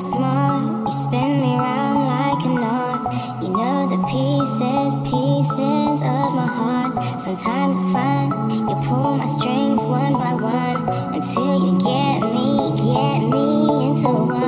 smart, you spin me round like a knot. You know the pieces, pieces of my heart. Sometimes it's fun, you pull my strings one by one until you get me, get me into one.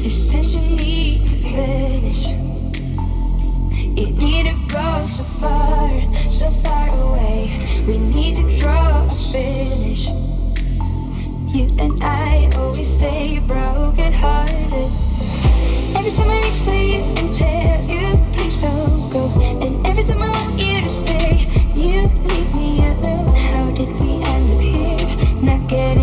This tension need to finish. It need to go so far, so far away. We need to draw a finish. You and I always stay broken hearted. Every time I reach for you and tell you please don't go, and every time I want you to stay, you leave me alone. How did we end up here? Not getting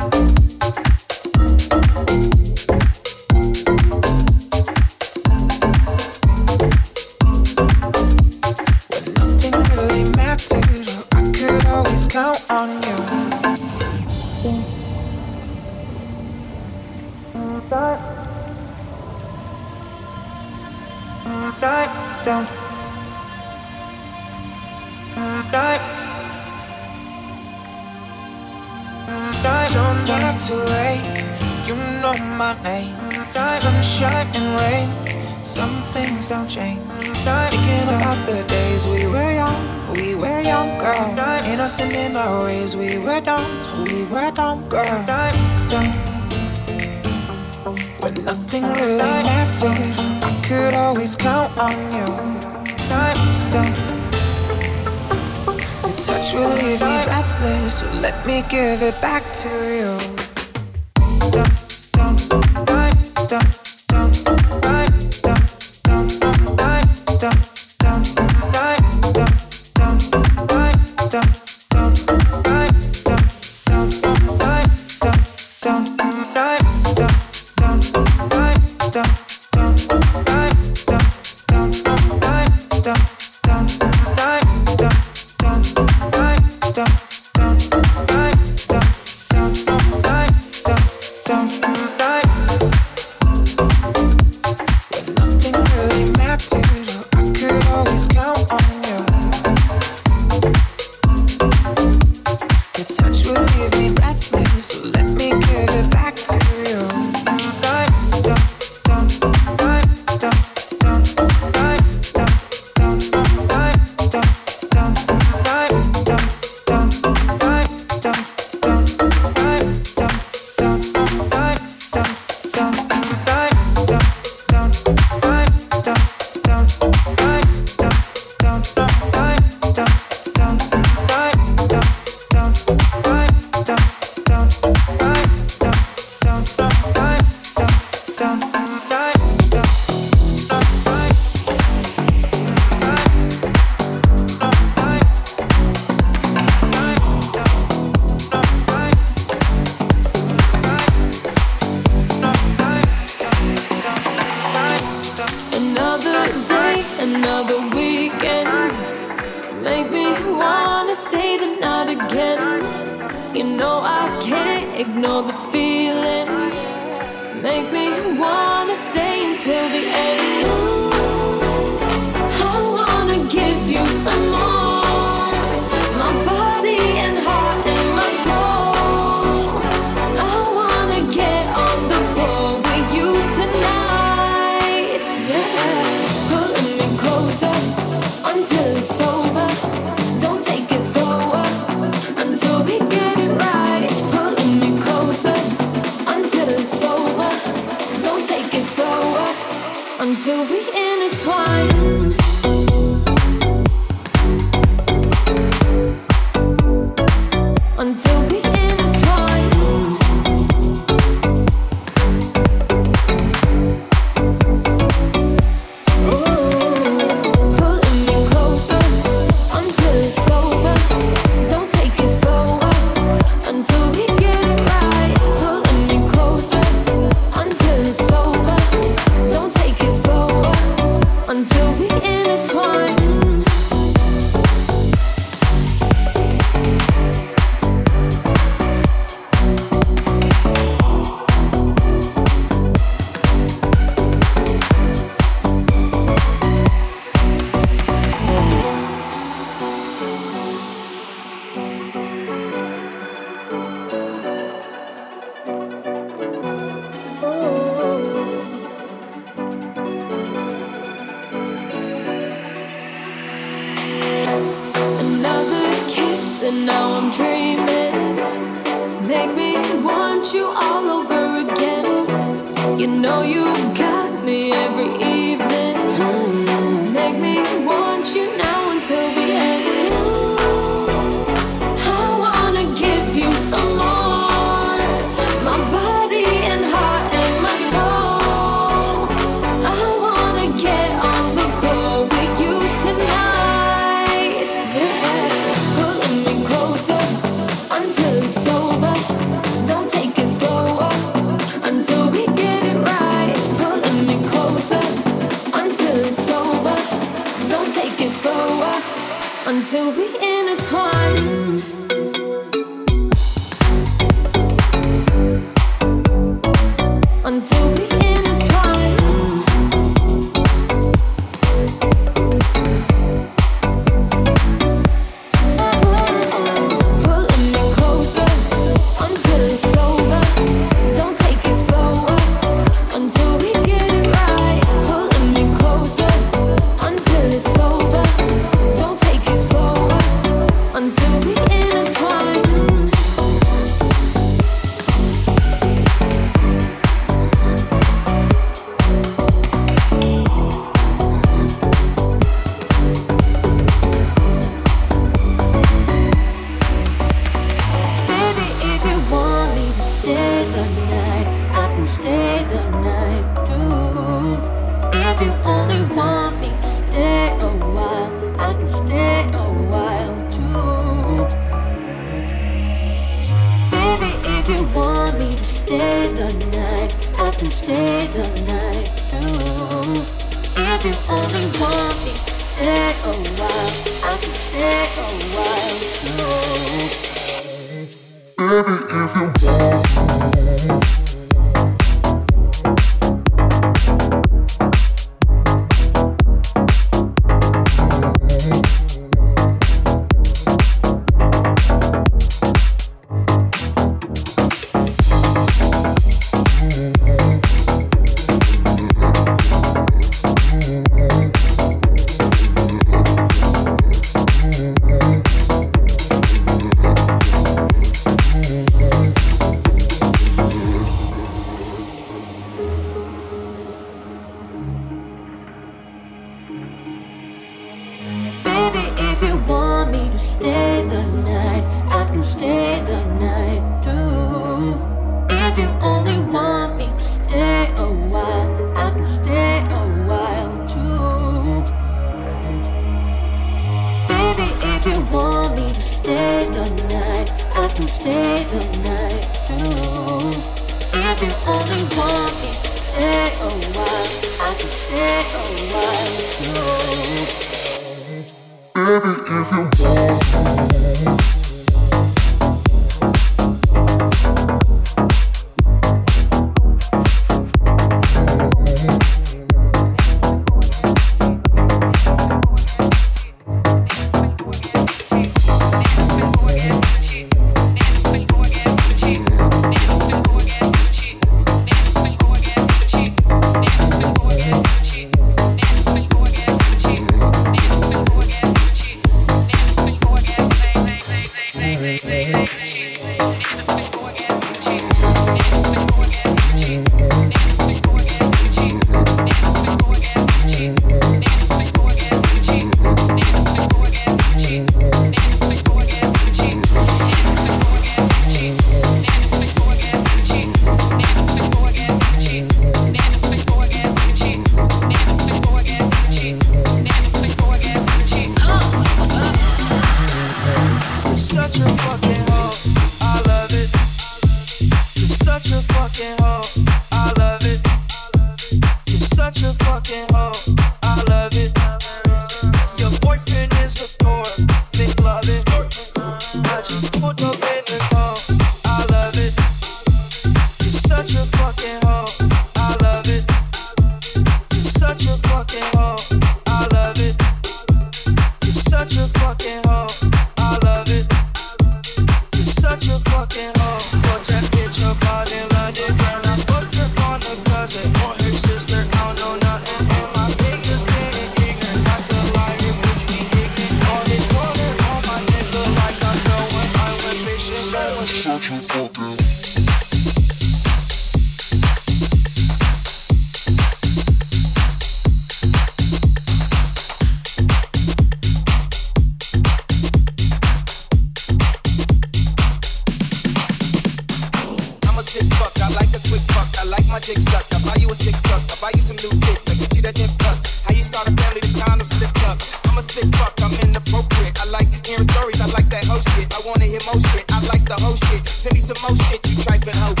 dick stuck. I buy you a sick truck. I buy you some new kicks. I get you that hip tuck. How you start a family? The kind of slip up. I'm a sick fuck. I'm inappropriate. I like hearing stories. I like that whole shit. I wanna hear more shit. I like the whole shit. Send me some more shit. You tripping hoe.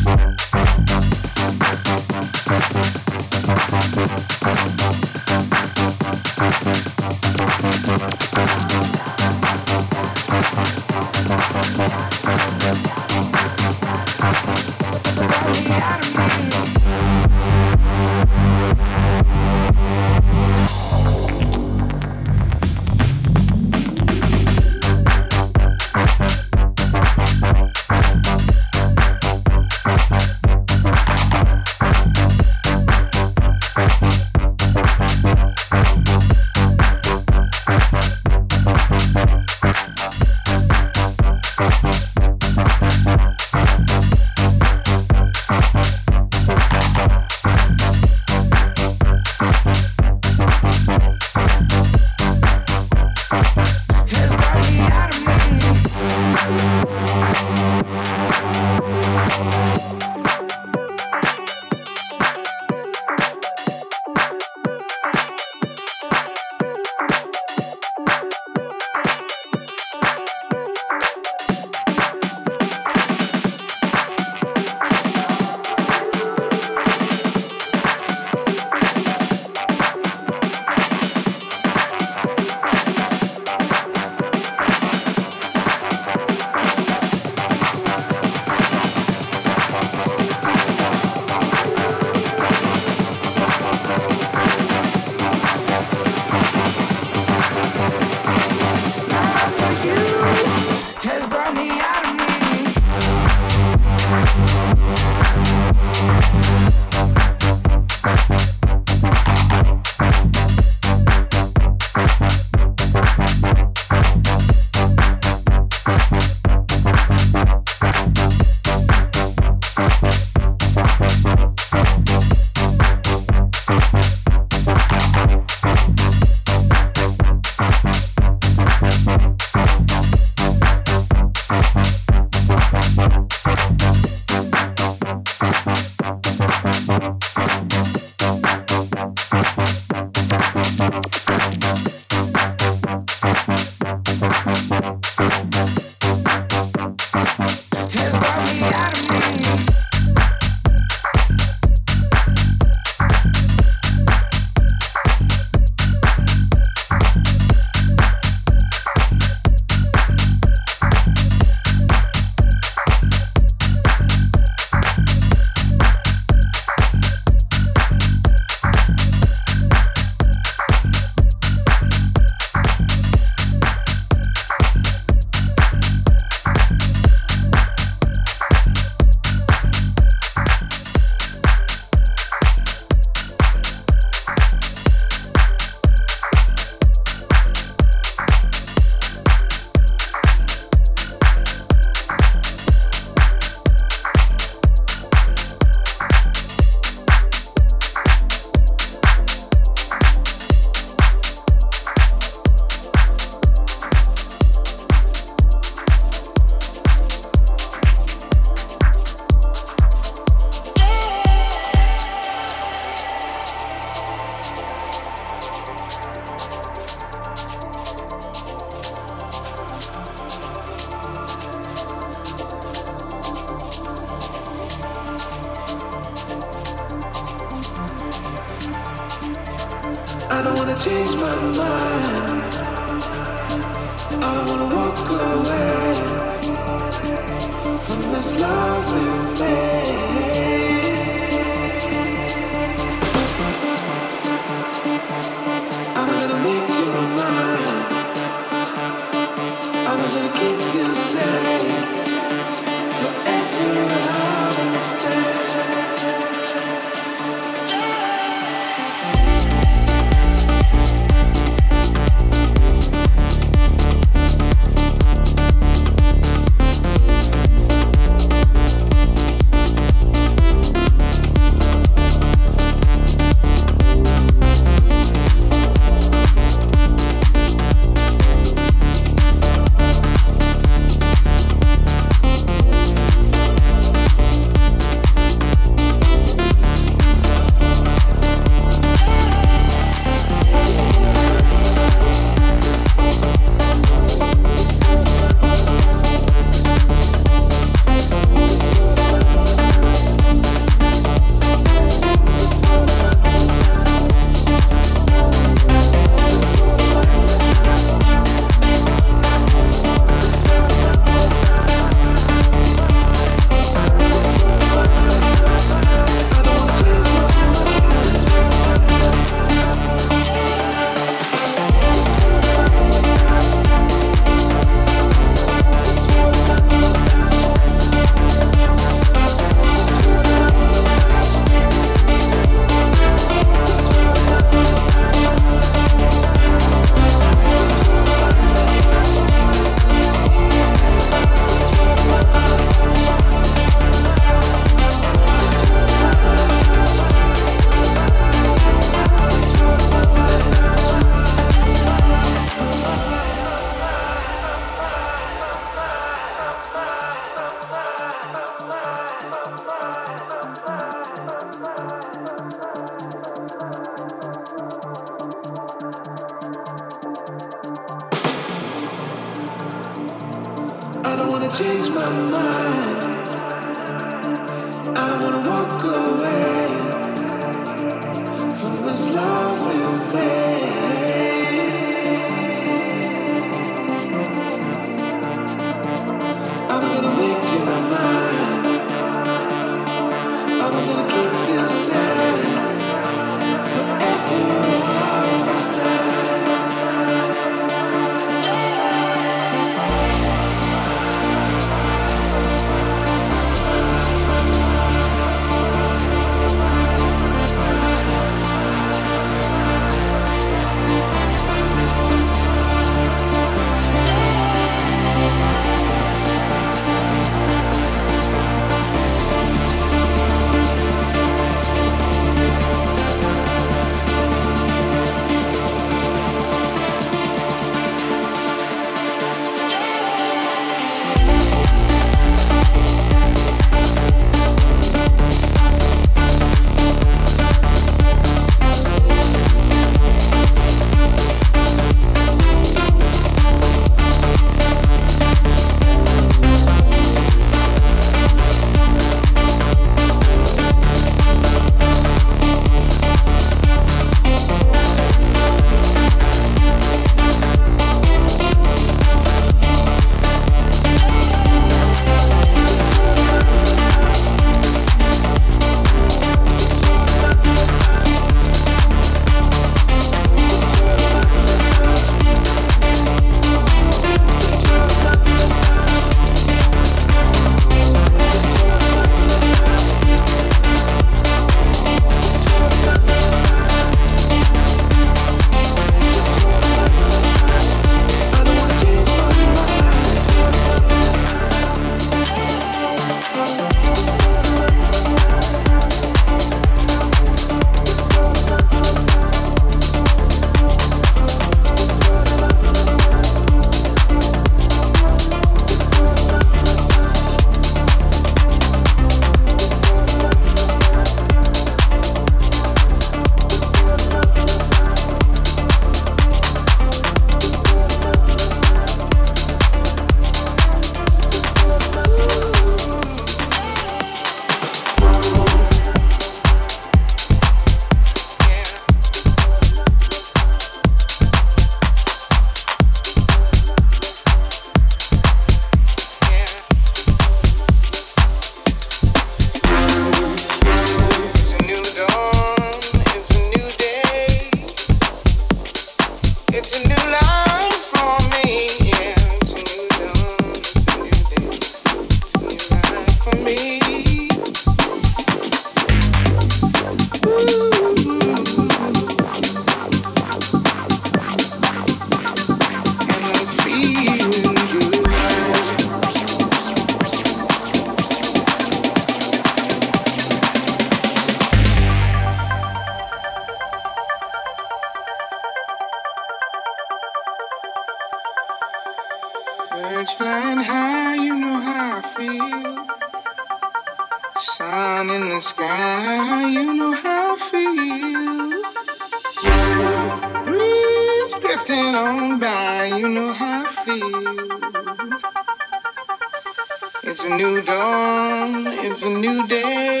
dawn is a new day.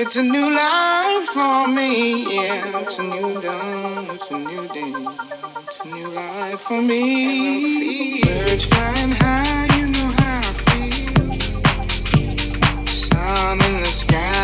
It's a new life for me. Yeah, it's a new dawn, it's a new day. It's a new life for me. Birds flying high, you know how I feel. Sun in the sky.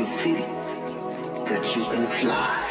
You feel that you can fly.